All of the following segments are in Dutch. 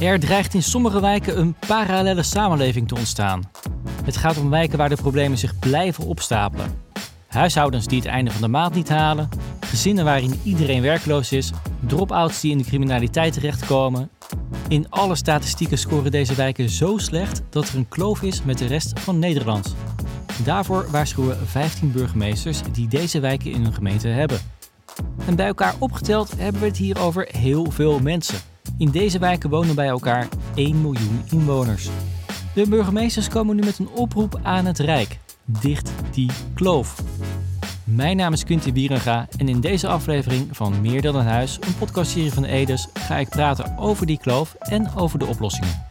Er dreigt in sommige wijken een parallele samenleving te ontstaan. Het gaat om wijken waar de problemen zich blijven opstapelen. Huishoudens die het einde van de maand niet halen, gezinnen waarin iedereen werkloos is, drop-outs die in de criminaliteit terechtkomen. In alle statistieken scoren deze wijken zo slecht dat er een kloof is met de rest van Nederland. Daarvoor waarschuwen 15 burgemeesters die deze wijken in hun gemeente hebben. En bij elkaar opgeteld hebben we het hier over heel veel mensen. In deze wijken wonen bij elkaar 1 miljoen inwoners. De burgemeesters komen nu met een oproep aan het Rijk. Dicht die kloof. Mijn naam is Quinty Bierenga en in deze aflevering van Meer dan een huis, een podcastserie van Edes, ga ik praten over die kloof en over de oplossingen.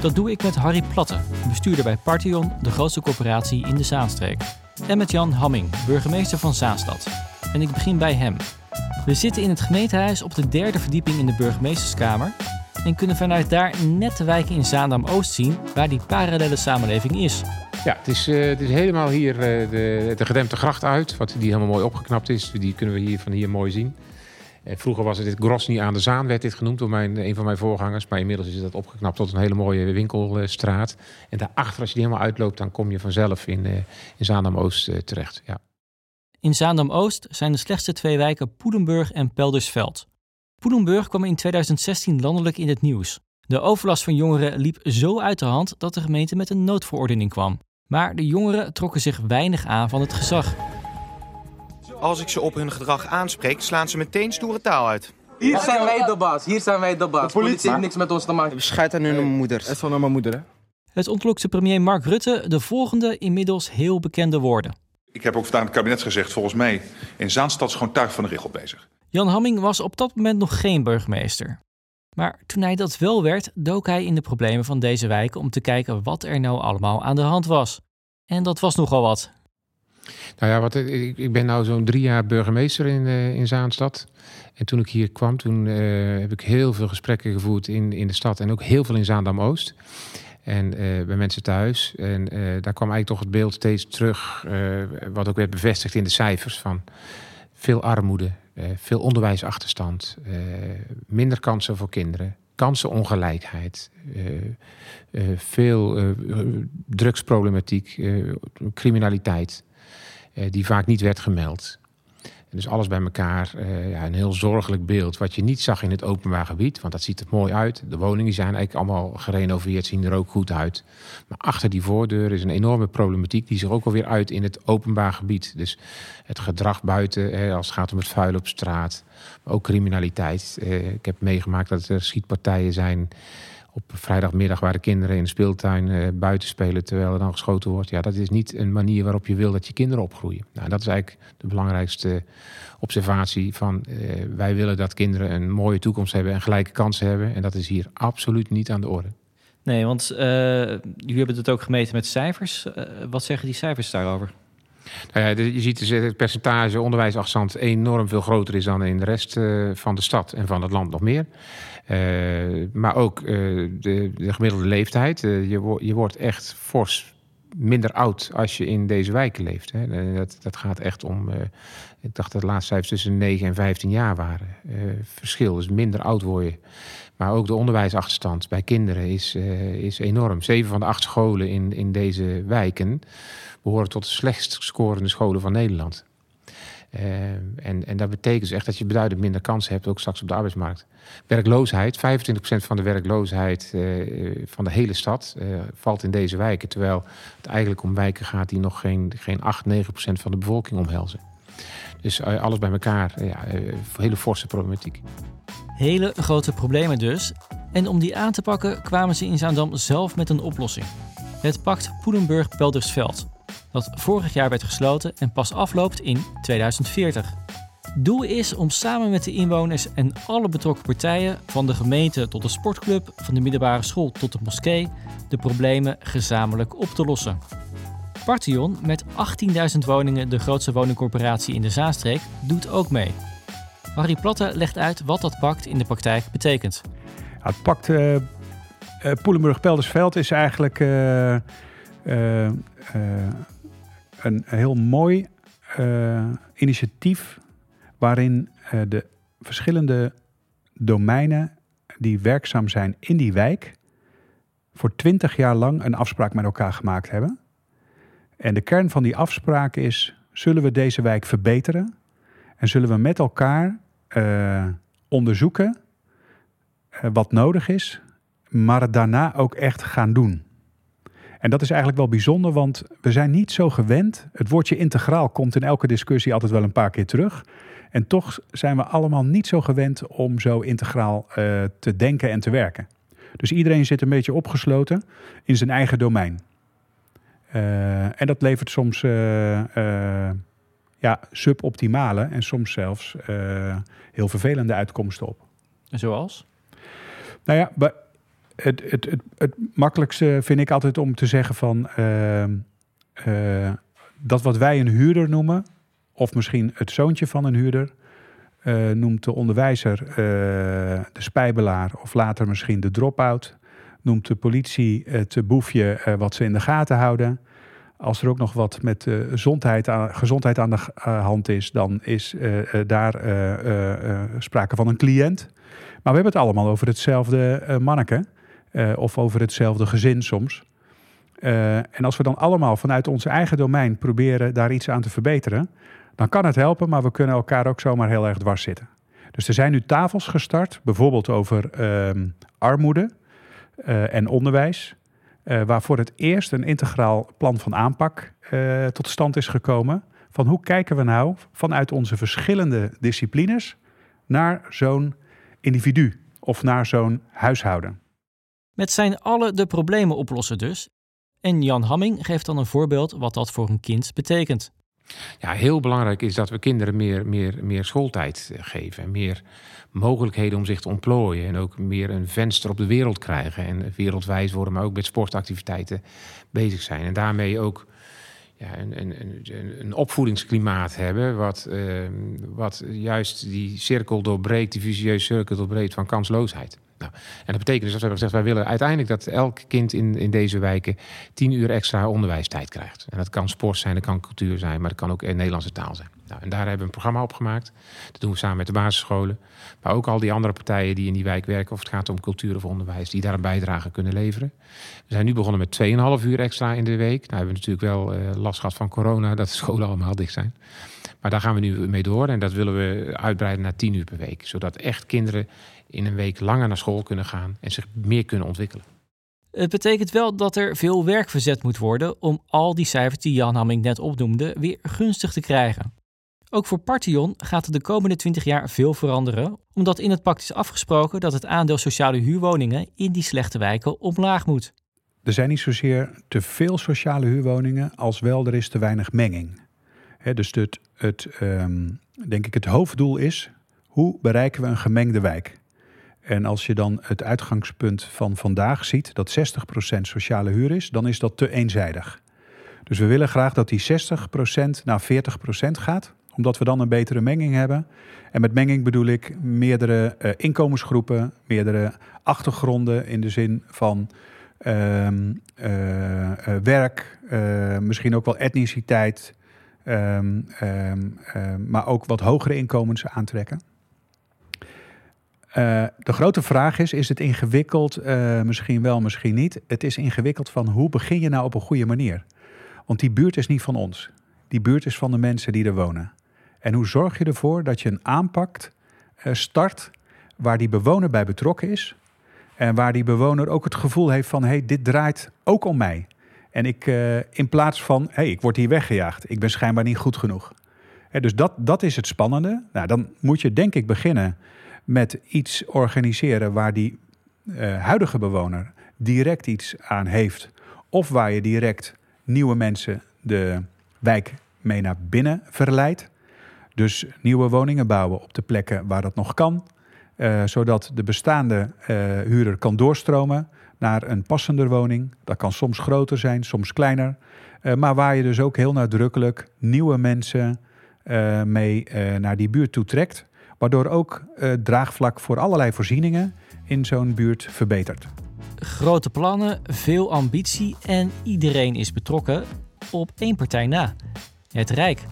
Dat doe ik met Harry Platte, bestuurder bij Partion, de grootste corporatie in de Zaanstreek. En met Jan Hamming, burgemeester van Zaanstad. En ik begin bij hem. We zitten in het gemeentehuis op de derde verdieping in de burgemeesterskamer en kunnen vanuit daar net de wijken in Zaandam-Oost zien waar die parallele samenleving is. Ja, het is, het is helemaal hier uh, de, de gedempte gracht uit, wat, die helemaal mooi opgeknapt is. Die kunnen we hier van hier mooi zien. Uh, vroeger was het dit Grosny aan de Zaan, werd dit genoemd door mijn, een van mijn voorgangers. Maar inmiddels is dat opgeknapt tot een hele mooie winkelstraat. En daarachter, als je die helemaal uitloopt, dan kom je vanzelf in, in Zaandam-Oost terecht. Ja. In Zaandam-Oost zijn de slechtste twee wijken Poedenburg en Peldersveld. Poedenburg kwam in 2016 landelijk in het nieuws. De overlast van jongeren liep zo uit de hand dat de gemeente met een noodverordening kwam. Maar de jongeren trokken zich weinig aan van het gezag. Als ik ze op hun gedrag aanspreek, slaan ze meteen stoere taal uit. Hier zijn wij de baas, hier zijn wij de baas. De politie heeft niks met ons te maken. Bescheid aan hun moeder. Het is van mijn moeder, hè? Het ontlokte premier Mark Rutte de volgende inmiddels heel bekende woorden. Ik heb ook vandaag in het kabinet gezegd, volgens mij in Zaanstad is gewoon tuig van de regel bezig. Jan Hamming was op dat moment nog geen burgemeester. Maar toen hij dat wel werd, dook hij in de problemen van deze wijken om te kijken wat er nou allemaal aan de hand was. En dat was nogal wat. Nou ja, wat, ik, ik ben nu zo'n drie jaar burgemeester in, uh, in Zaanstad. En toen ik hier kwam, toen uh, heb ik heel veel gesprekken gevoerd in, in de stad en ook heel veel in Zaandam-Oost. En uh, bij mensen thuis. En daar kwam eigenlijk toch het beeld steeds terug, wat ook werd bevestigd in de cijfers van veel armoede, veel onderwijsachterstand, minder kansen voor kinderen, kansenongelijkheid, veel drugsproblematiek, criminaliteit, die vaak niet werd gemeld dus alles bij elkaar, uh, ja, een heel zorgelijk beeld. Wat je niet zag in het openbaar gebied, want dat ziet er mooi uit. De woningen zijn eigenlijk allemaal gerenoveerd, zien er ook goed uit. Maar achter die voordeur is een enorme problematiek die zich ook alweer uit in het openbaar gebied. Dus het gedrag buiten, hè, als het gaat om het vuil op straat, maar ook criminaliteit. Uh, ik heb meegemaakt dat er schietpartijen zijn op vrijdagmiddag waar de kinderen in de speeltuin uh, buiten spelen terwijl er dan geschoten wordt. Ja, dat is niet een manier waarop je wil dat je kinderen opgroeien. Nou, dat is eigenlijk de belangrijkste observatie van uh, wij willen dat kinderen een mooie toekomst hebben en gelijke kansen hebben. En dat is hier absoluut niet aan de orde. Nee, want uh, jullie hebben het ook gemeten met cijfers. wat zeggen die cijfers daarover? Nou je ziet dus het percentage onderwijsafstand enorm veel groter is dan in de rest van de stad en van het land nog meer. Uh, maar ook de, de, gemiddelde leeftijd. Je, je wordt echt fors minder oud als je in deze wijken leeft. Hè. Dat, dat gaat echt om, ik dacht dat de laatste cijfers tussen 9 en 15 jaar waren. verschil, dus minder oud worden. Maar ook de onderwijsachterstand bij kinderen is, is enorm. Zeven van de acht scholen in, in deze wijken behoren tot de slechtst scorende scholen van Nederland. Uh, en, en dat betekent dus echt dat je beduidend minder kansen hebt, ook straks op de arbeidsmarkt. Werkloosheid, 25% van de werkloosheid uh, van de hele stad uh, valt in deze wijken. Terwijl het eigenlijk om wijken gaat die nog geen, geen 8, 9% van de bevolking omhelzen. Dus alles bij elkaar, ja, hele forse problematiek. Hele grote problemen dus. En om die aan te pakken kwamen ze in Zaandam zelf met een oplossing. Het pact Poelenburg-Peldersveld dat vorig jaar werd gesloten en pas afloopt in 2040. Doel is om samen met de inwoners en alle betrokken partijen, van de gemeente tot de sportclub, van de middelbare school tot de moskee, de problemen gezamenlijk op te lossen. Partion, met 18.000 woningen de grootste woningcorporatie in de Zaanstreek, doet ook mee. Harry Platte legt uit wat dat pact in de praktijk betekent. het pact uh, uh, Poelenburg-Peldersveld is eigenlijk uh, een heel mooi uh, initiatief waarin uh, de verschillende domeinen die werkzaam zijn in die wijk voor twintig jaar lang een afspraak met elkaar gemaakt hebben. En de kern van die afspraak is: zullen we deze wijk verbeteren? En zullen we met elkaar uh, onderzoeken wat nodig is, maar het daarna ook echt gaan doen? En dat is eigenlijk wel bijzonder, want we zijn niet zo gewend. Het woordje integraal komt in elke discussie altijd wel een paar keer terug. En toch zijn we allemaal niet zo gewend om zo integraal uh, te denken en te werken. Dus iedereen zit een beetje opgesloten in zijn eigen domein. Uh, en dat levert soms uh, ja, suboptimale en soms zelfs heel vervelende uitkomsten op. Zoals? Nou ja, het, het, het, makkelijkste vind ik altijd om te zeggen van dat wat wij een huurder noemen, of misschien het zoontje van een huurder, uh, noemt de onderwijzer uh, de spijbelaar of later misschien de drop-out. Noemt de politie het boefje wat ze in de gaten houden. Als er ook nog wat met gezondheid, aan, gezondheid aan de hand is, dan is daar sprake van een cliënt. Maar we hebben het allemaal over hetzelfde manneke of over hetzelfde gezin soms. en als we dan allemaal vanuit ons eigen domein proberen daar iets aan te verbeteren, dan kan het helpen, maar we kunnen elkaar ook zomaar heel erg dwars zitten. Dus er zijn nu tafels gestart, bijvoorbeeld over uh, armoede uh, en onderwijs, waar voor het eerst een integraal plan van aanpak tot stand is gekomen. Van hoe kijken we nou vanuit onze verschillende disciplines naar zo'n individu of naar zo'n huishouden. Met zijn allen de problemen oplossen dus. En Jan Hamming geeft dan een voorbeeld wat dat voor een kind betekent. Ja, heel belangrijk is dat we kinderen meer, meer, meer schooltijd eh, geven. Meer mogelijkheden om zich te ontplooien. En ook meer een venster op de wereld krijgen. En wereldwijd worden, maar ook met sportactiviteiten bezig zijn. En daarmee ook ja, een, een, een, opvoedingsklimaat hebben. Wat, uh, wat juist die cirkel doorbreekt, die visieuze cirkel doorbreekt van kansloosheid. Nou, en dat betekent dus dat we hebben gezegd, wij willen uiteindelijk dat elk kind in, in deze wijken tien uur extra onderwijstijd krijgt. En dat kan sport zijn, dat kan cultuur zijn, maar dat kan ook Nederlandse taal zijn. Nou, en daar hebben we een programma op gemaakt. Dat doen we samen met de basisscholen. Maar ook al die andere partijen die in die wijk werken, of het gaat om cultuur of onderwijs, die daar een bijdrage kunnen leveren. We zijn nu begonnen met 2,5 uur extra in de week. Nou hebben we natuurlijk wel uh, last gehad van corona, dat de scholen allemaal dicht zijn. Maar daar gaan we nu mee door en dat willen we uitbreiden naar 10 uur per week. Zodat echt kinderen in een week langer naar school kunnen gaan en zich meer kunnen ontwikkelen. Het betekent wel dat er veel werk verzet moet worden om al die cijfers die Jan Hamming net opnoemde weer gunstig te krijgen. Ook voor Partion gaat er de komende 20 jaar veel veranderen, omdat in het pact is afgesproken dat het aandeel sociale huurwoningen in die slechte wijken omlaag moet. Er zijn niet zozeer te veel sociale huurwoningen, als wel er is te weinig menging. He, dus het, het, um, denk ik het hoofddoel is, hoe bereiken we een gemengde wijk? En als je dan het uitgangspunt van vandaag ziet, dat 60% sociale huur is, dan is dat te eenzijdig. Dus we willen graag dat die 60% naar 40% gaat, omdat we dan een betere menging hebben. En met menging bedoel ik meerdere uh, inkomensgroepen, meerdere achtergronden in de zin van uh, uh, werk, misschien ook wel etniciteit, ehm, ehm, maar ook wat hogere inkomens aantrekken. Uh, de grote vraag is, is het ingewikkeld? Uh, misschien wel, misschien niet. Het is ingewikkeld van hoe begin je nou op een goede manier? Want die buurt is niet van ons. Die buurt is van de mensen die er wonen. En hoe zorg je ervoor dat je een aanpak uh, start waar die bewoner bij betrokken is. En waar die bewoner ook het gevoel heeft van, hé, hey, dit draait ook om mij. En ik, in plaats van, hé, hey, ik word hier weggejaagd. Ik ben schijnbaar niet goed genoeg. dus dat, dat is het spannende. Nou, dan moet je denk ik beginnen met iets organiseren waar die uh, huidige bewoner direct iets aan heeft. Of waar je direct nieuwe mensen de wijk mee naar binnen verleidt. Dus nieuwe woningen bouwen op de plekken waar dat nog kan. Uh, zodat de bestaande uh, huurder kan doorstromen naar een passender woning. Dat kan soms groter zijn, soms kleiner. Maar waar je dus ook heel nadrukkelijk nieuwe mensen mee naar die buurt toe trekt. Waardoor ook uh, draagvlak voor allerlei voorzieningen in zo'n buurt verbetert. Grote plannen, veel ambitie en iedereen is betrokken op één partij na: het Rijk.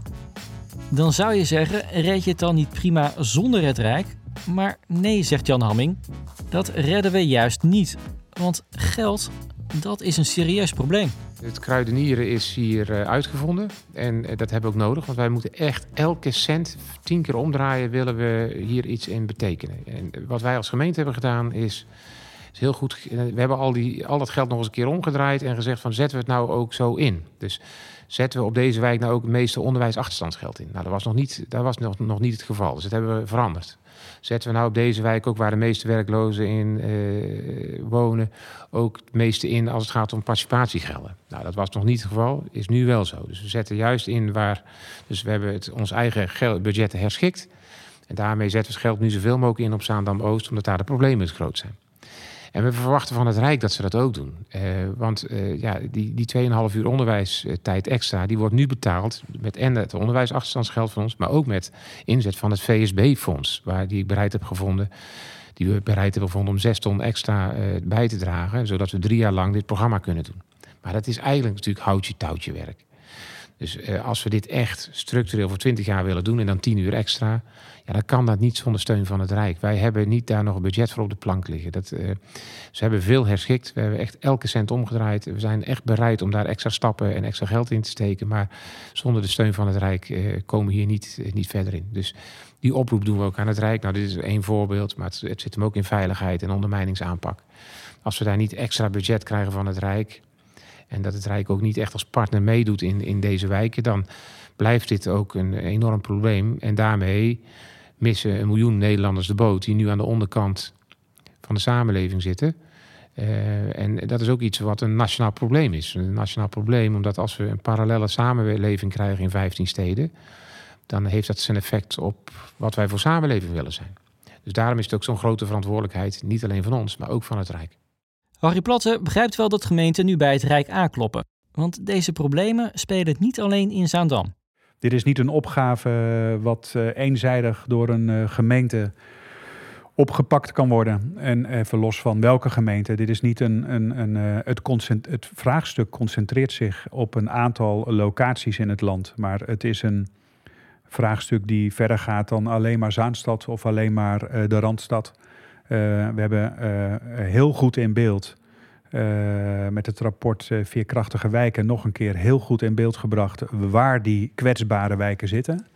Dan zou je zeggen, reed je het dan niet prima zonder het Rijk? Maar nee, zegt Jan Hamming, dat redden we juist niet. Want geld, dat is een serieus probleem. Het kruidenieren is hier uh, uitgevonden en uh, dat hebben we ook nodig, want wij moeten echt elke cent tien keer omdraaien, willen we hier iets in betekenen. En wat wij als gemeente hebben gedaan is, is heel goed. We hebben al, die, al dat geld nog eens een keer omgedraaid en gezegd van zetten we het nou ook zo in. Dus zetten we op deze wijk nou ook het meeste onderwijsachterstandsgeld in. Nou, dat was nog niet, dat was nog, nog niet het geval. Dus dat hebben we veranderd. Zetten we nou op deze wijk ook waar de meeste werklozen in uh, wonen, ook het meeste in als het gaat om participatiegelden. Nou, dat was nog niet het geval, is nu wel zo. Dus we zetten juist in waar, dus we hebben het, ons eigen budget herschikt. En daarmee zetten we het geld nu zoveel mogelijk in op Zaandam-Oost, omdat daar de problemen het groot zijn. En we verwachten van het Rijk dat ze dat ook doen. Uh, want uh, ja, die, die 2,5 uur onderwijstijd extra, die wordt nu betaald met en het onderwijsachterstandsgeld van ons, maar ook met inzet van het VSB-fonds, waar die ik bereid heb gevonden. Die we bereid hebben gevonden om zes ton extra uh, bij te dragen, zodat we drie jaar lang dit programma kunnen doen. Maar dat is eigenlijk natuurlijk houtje-touwtje werk. Dus uh, als we dit echt structureel voor 20 jaar willen doen en dan 10 uur extra, ja, dan kan dat niet zonder steun van het Rijk. Wij hebben niet daar nog een budget voor op de plank liggen. Dat, uh, ze hebben veel herschikt. We hebben echt elke cent omgedraaid. We zijn echt bereid om daar extra stappen en extra geld in te steken. Maar zonder de steun van het Rijk uh, komen we hier niet, niet verder in. Dus die oproep doen we ook aan het Rijk. Nou, dit is één voorbeeld, maar het, het zit hem ook in veiligheid en ondermijningsaanpak. Als we daar niet extra budget krijgen van het Rijk, en dat het Rijk ook niet echt als partner meedoet in, in deze wijken, dan blijft dit ook een enorm probleem. En daarmee missen een miljoen Nederlanders de boot die nu aan de onderkant van de samenleving zitten. Uh, en dat is ook iets wat een nationaal probleem is. Een nationaal probleem, omdat als we een parallele samenleving krijgen in 15 steden, dan heeft dat zijn effect op wat wij voor samenleving willen zijn. Dus daarom is het ook zo'n grote verantwoordelijkheid, niet alleen van ons, maar ook van het Rijk. Harry Platte begrijpt wel dat gemeenten nu bij het Rijk aankloppen. Want deze problemen spelen niet alleen in Zaandam. Dit is niet een opgave wat uh, eenzijdig door een uh, gemeente opgepakt kan worden. En even los van welke gemeente. Dit is niet een. een, een uh, het, het vraagstuk concentreert zich op een aantal locaties in het land. Maar het is een vraagstuk die verder gaat dan alleen maar Zaanstad of alleen maar de Randstad. Uh, we hebben uh, heel goed in beeld uh, met het rapport Veerkrachtige Wijken nog een keer heel goed in beeld gebracht waar die kwetsbare wijken zitten.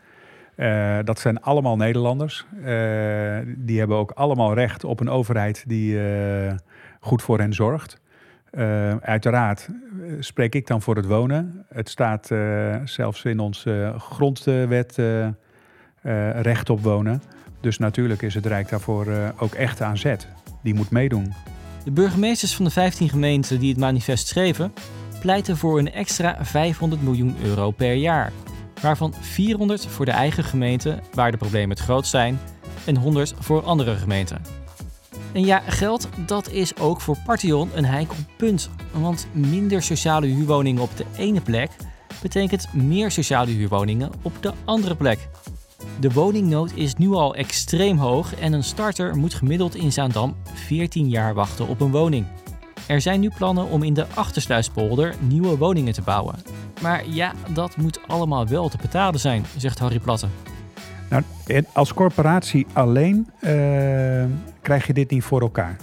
dat zijn allemaal Nederlanders. die hebben ook allemaal recht op een overheid die goed voor hen zorgt. uiteraard spreek ik dan voor het wonen. Het staat zelfs in onze grondwet recht op wonen. Dus natuurlijk is het Rijk daarvoor uh, ook echt aan zet. Die moet meedoen. De burgemeesters van de 15 gemeenten die het manifest schreven, pleiten voor een extra 500 miljoen euro per jaar. Waarvan 400 voor de eigen gemeente, waar de problemen het grootst zijn, en 100 voor andere gemeenten. En ja, geld, dat is ook voor Partion een heikel punt. Want minder sociale huurwoningen op de ene plek betekent meer sociale huurwoningen op de andere plek. De woningnood is nu al extreem hoog en een starter moet gemiddeld in Zaandam 14 jaar wachten op een woning. Er zijn nu plannen om in de Achtersluispolder nieuwe woningen te bouwen. Maar ja, dat moet allemaal wel te betalen zijn, zegt Harry Platte. Nou, als corporatie alleen uh, krijg je dit niet voor elkaar.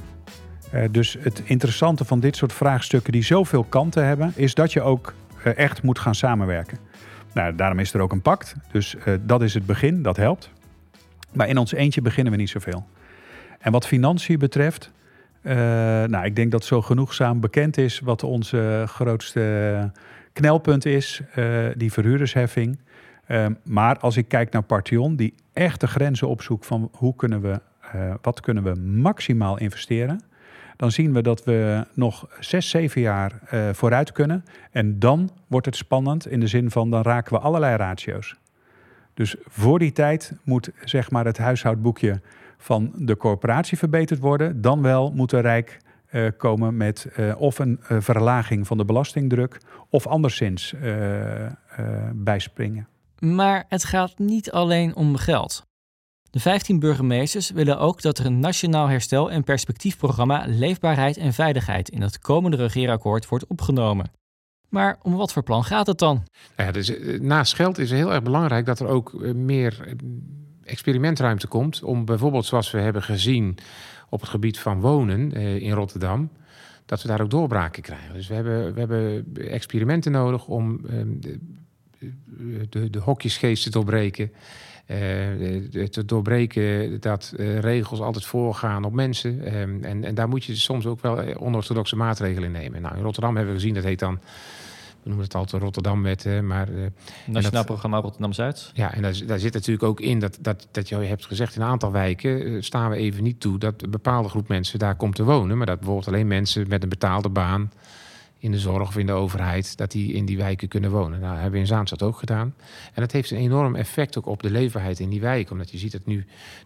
Uh, dus het interessante van dit soort vraagstukken die zoveel kanten hebben, is dat je ook uh, echt moet gaan samenwerken. Nou, daarom is er ook een pact. Dus uh, dat is het begin, dat helpt. Maar in ons eentje beginnen we niet zoveel. En wat financiën betreft, uh, nou, ik denk dat zo genoegzaam bekend is wat onze grootste knelpunt is, uh, die verhuurdersheffing. maar als ik kijk naar Partion, die echt de grenzen opzoekt van hoe kunnen we, wat kunnen we maximaal investeren dan zien we dat we nog zes, zeven jaar uh, vooruit kunnen. En dan wordt het spannend in de zin van dan raken we allerlei ratio's. Dus voor die tijd moet zeg maar het huishoudboekje van de corporatie verbeterd worden. Dan wel moet de Rijk uh, komen met uh, of een verlaging van de belastingdruk of anderszins bijspringen. Maar het gaat niet alleen om geld. De 15 burgemeesters willen ook dat er een nationaal herstel- en perspectiefprogramma Leefbaarheid en Veiligheid in het komende regeerakkoord wordt opgenomen. Maar om wat voor plan gaat het dan? Ja, dus, naast geld is het heel erg belangrijk dat er ook meer experimentruimte komt om bijvoorbeeld zoals we hebben gezien op het gebied van wonen in Rotterdam, dat we daar ook doorbraken krijgen. Dus we hebben, we hebben experimenten nodig om ehm, de, de, hokjesgeest te doorbreken. Uh, te doorbreken dat uh, regels altijd voorgaan op mensen. Um, en, en daar moet je soms ook wel onorthodoxe maatregelen nemen. Nou, in Rotterdam hebben we gezien, dat heet dan we noemen het altijd Rotterdam-wet, maar... Nationaal Programma Rotterdam-Zuid. Ja, en daar, daar, zit natuurlijk ook in dat, dat, dat je hebt gezegd... in een aantal wijken staan we even niet toe... dat een bepaalde groep mensen daar komt te wonen. Maar dat bijvoorbeeld alleen mensen met een betaalde baan... in de zorg of in de overheid... dat die in die wijken kunnen wonen. Nou, hebben we in Zaanstad ook gedaan. En dat heeft een enorm effect ook op de leefbaarheid in die wijken. Omdat je ziet dat nu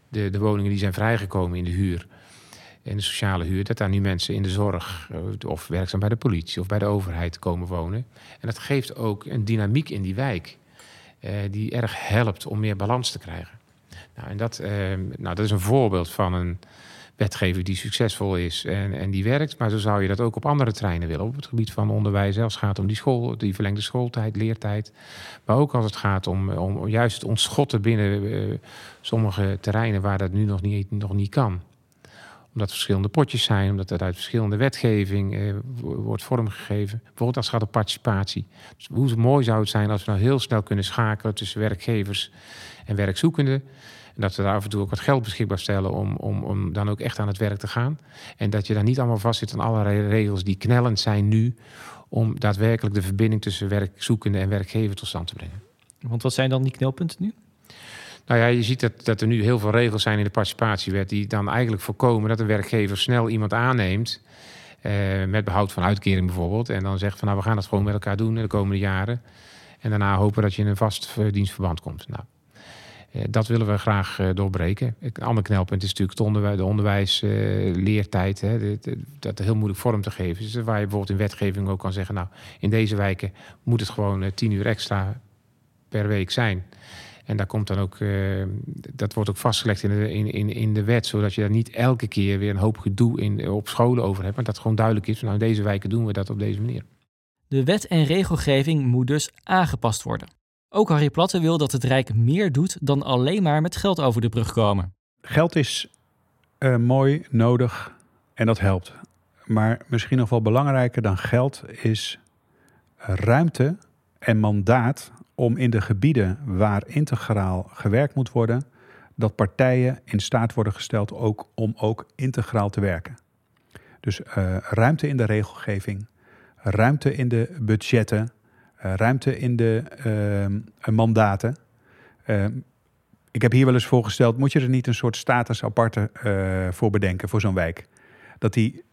de, de woningen die zijn vrijgekomen in de huur in de sociale huur, dat daar nu mensen in de zorg eh, of werkzaam bij de politie of bij de overheid komen wonen. En dat geeft ook een dynamiek in die wijk eh, die erg helpt om meer balans te krijgen. Nou, en dat, eh, nou, dat is een voorbeeld van een wetgever die succesvol is en, en die werkt. Maar zo zou je dat ook op andere terreinen willen. Op het gebied van onderwijs, het gaat om die, school, die verlengde schooltijd, leertijd. Maar ook als het gaat om, om juist het ontschotten binnen sommige terreinen waar dat nu nog niet, nog niet kan omdat er verschillende potjes zijn, omdat het uit verschillende wetgeving eh, wordt vormgegeven. Bijvoorbeeld als het gaat om participatie. Dus hoe mooi zou het zijn als we nou heel snel kunnen schakelen tussen werkgevers en werkzoekenden. En dat we daar af en toe ook wat geld beschikbaar stellen om, om, om dan ook echt aan het werk te gaan. En dat je dan niet allemaal vastzit aan allerlei regels die knellend zijn nu. Om daadwerkelijk de verbinding tussen werkzoekende en werkgever tot stand te brengen. Want wat zijn dan die knelpunten nu? Nou ja, je ziet dat, dat er nu heel veel regels zijn in de participatiewet... die dan eigenlijk voorkomen dat een werkgever snel iemand aanneemt... Eh, met behoud van uitkering bijvoorbeeld... en dan zegt van nou, we gaan dat gewoon met elkaar doen in de komende jaren... en daarna hopen dat je in een vast dienstverband komt. Nou, eh, dat willen we graag eh, doorbreken. Een ander knelpunt is natuurlijk de, onderwijs, de onderwijsleertijd. Dat heel moeilijk vorm te geven. Dus waar je bijvoorbeeld in wetgeving ook kan zeggen... nou, in deze wijken moet het gewoon tien uur extra per week zijn... En daar komt dan ook, dat wordt ook vastgelegd in de, in, in, in de wet, zodat je daar niet elke keer weer een hoop gedoe in, op scholen over hebt. Maar dat gewoon duidelijk is, nou in deze wijken doen we dat op deze manier. De wet en regelgeving moet dus aangepast worden. Ook Harry Platte wil dat het Rijk meer doet dan alleen maar met geld over de brug komen. Geld is uh, mooi, nodig en dat helpt. Maar misschien nog wel belangrijker dan geld is ruimte en mandaat om in de gebieden waar integraal gewerkt moet worden, dat partijen in staat worden gesteld ook, om ook integraal te werken. Dus uh, ruimte in de regelgeving, ruimte in de budgetten, ruimte in de uh, mandaten. ik heb hier wel eens voorgesteld, moet je er niet een soort status aparte voor bedenken voor zo'n wijk? Dat die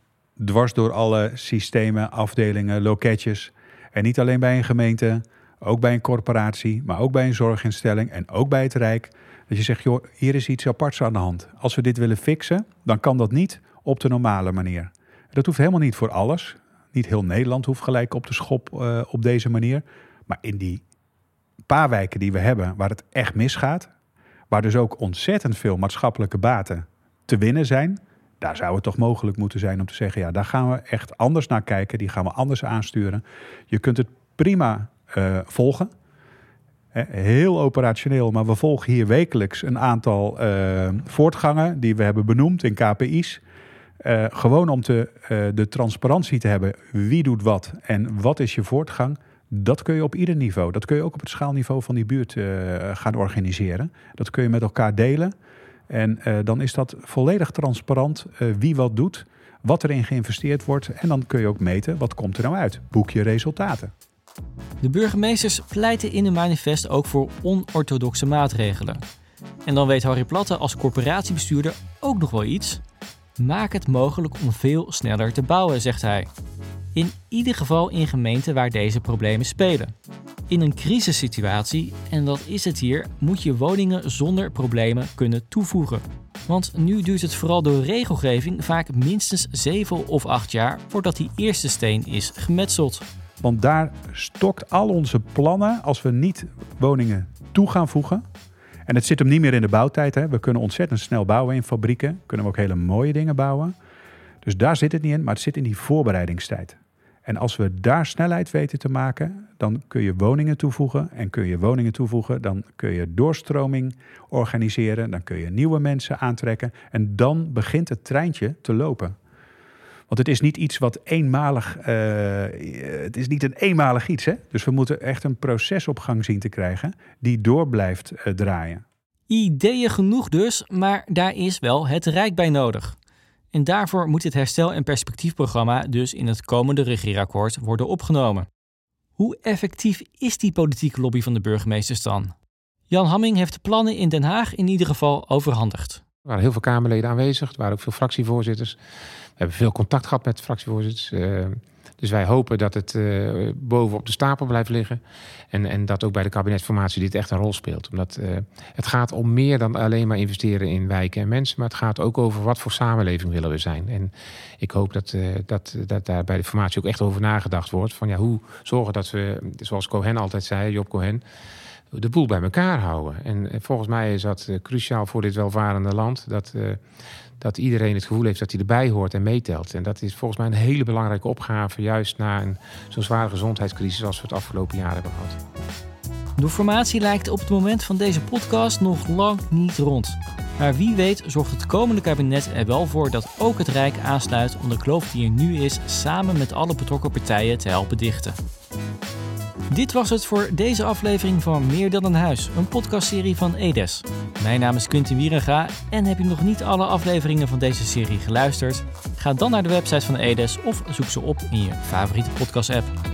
dwars door alle systemen, afdelingen, loketjes en niet alleen bij een gemeente ook bij een corporatie, maar ook bij een zorginstelling en ook bij het Rijk. Dat je zegt, joh, hier is iets aparts aan de hand. Als we dit willen fixen, dan kan dat niet op de normale manier. Dat hoeft helemaal niet voor alles. Niet heel Nederland hoeft gelijk op de schop uh, op deze manier. Maar in die paar wijken die we hebben, waar het echt misgaat, waar dus ook ontzettend veel maatschappelijke baten te winnen zijn, daar zou het toch mogelijk moeten zijn om te zeggen, ja, daar gaan we echt anders naar kijken, die gaan we anders aansturen. Je kunt het prima uh, volgen. Heel operationeel, maar we volgen hier wekelijks een aantal uh, voortgangen die we hebben benoemd in KPI's. Uh, gewoon om te, de transparantie te hebben. Wie doet wat en wat is je voortgang? Dat kun je op ieder niveau. Dat kun je ook op het schaalniveau van die buurt gaan organiseren. Dat kun je met elkaar delen. En dan is dat volledig transparant wie wat doet, wat erin geïnvesteerd wordt. En dan kun je ook meten wat komt er nou uit. Boek je resultaten. De burgemeesters pleiten in hun manifest ook voor onorthodoxe maatregelen. En dan weet Harry Platte als corporatiebestuurder ook nog wel iets. Maak het mogelijk om veel sneller te bouwen, zegt hij. In ieder geval in gemeenten waar deze problemen spelen. In een crisissituatie, en dat is het hier, moet je woningen zonder problemen kunnen toevoegen. Want nu duurt het vooral door regelgeving vaak minstens 7 of 8 jaar voordat die eerste steen is gemetseld. Want daar stokt al onze plannen als we niet woningen toe gaan voegen. En het zit hem niet meer in de bouwtijd. Hè. We kunnen ontzettend snel bouwen in fabrieken. Kunnen we ook hele mooie dingen bouwen. Dus daar zit het niet in, maar het zit in die voorbereidingstijd. En als we daar snelheid weten te maken, dan kun je woningen toevoegen. En kun je woningen toevoegen, dan kun je doorstroming organiseren. Dan kun je nieuwe mensen aantrekken. En dan begint het treintje te lopen. Want het is niet iets wat eenmalig. Uh, het is niet een eenmalig iets. Hè? Dus we moeten echt een proces op gang zien te krijgen. die door blijft uh, draaien. Ideeën genoeg dus, maar daar is wel het Rijk bij nodig. En daarvoor moet het herstel- en perspectiefprogramma dus in het komende regeerakkoord worden opgenomen. Hoe effectief is die politieke lobby van de burgemeesters dan? Jan Hamming heeft de plannen in Den Haag in ieder geval overhandigd. Er waren heel veel Kamerleden aanwezig, er waren ook veel fractievoorzitters. We hebben veel contact gehad met fractievoorzitters. Uh, dus wij hopen dat het uh, boven op de stapel blijft liggen. En, en dat ook bij de kabinetformatie dit echt een rol speelt. Omdat uh, het gaat om meer dan alleen maar investeren in wijken en mensen. Maar het gaat ook over wat voor samenleving willen we zijn. En ik hoop dat, dat, dat daar bij de formatie ook echt over nagedacht wordt. Van ja, hoe zorgen dat we, zoals Cohen altijd zei, Job Cohen de boel bij elkaar houden. En volgens mij is dat cruciaal voor dit welvarende land. Dat, dat iedereen het gevoel heeft dat hij erbij hoort en meetelt. En dat is volgens mij een hele belangrijke opgave, juist na een zo'n zware gezondheidscrisis als we het afgelopen jaar hebben gehad. De formatie lijkt op het moment van deze podcast nog lang niet rond. Maar wie weet zorgt het komende kabinet er wel voor dat ook het Rijk aansluit om de kloof die er nu is samen met alle betrokken partijen te helpen dichten. Dit was het voor deze aflevering van Meer dan een huis, een podcastserie van Edes. Mijn naam is Quintin Wierenga en heb je nog niet alle afleveringen van deze serie geluisterd? Ga dan naar de website van Edes of zoek ze op in je favoriete podcast-app.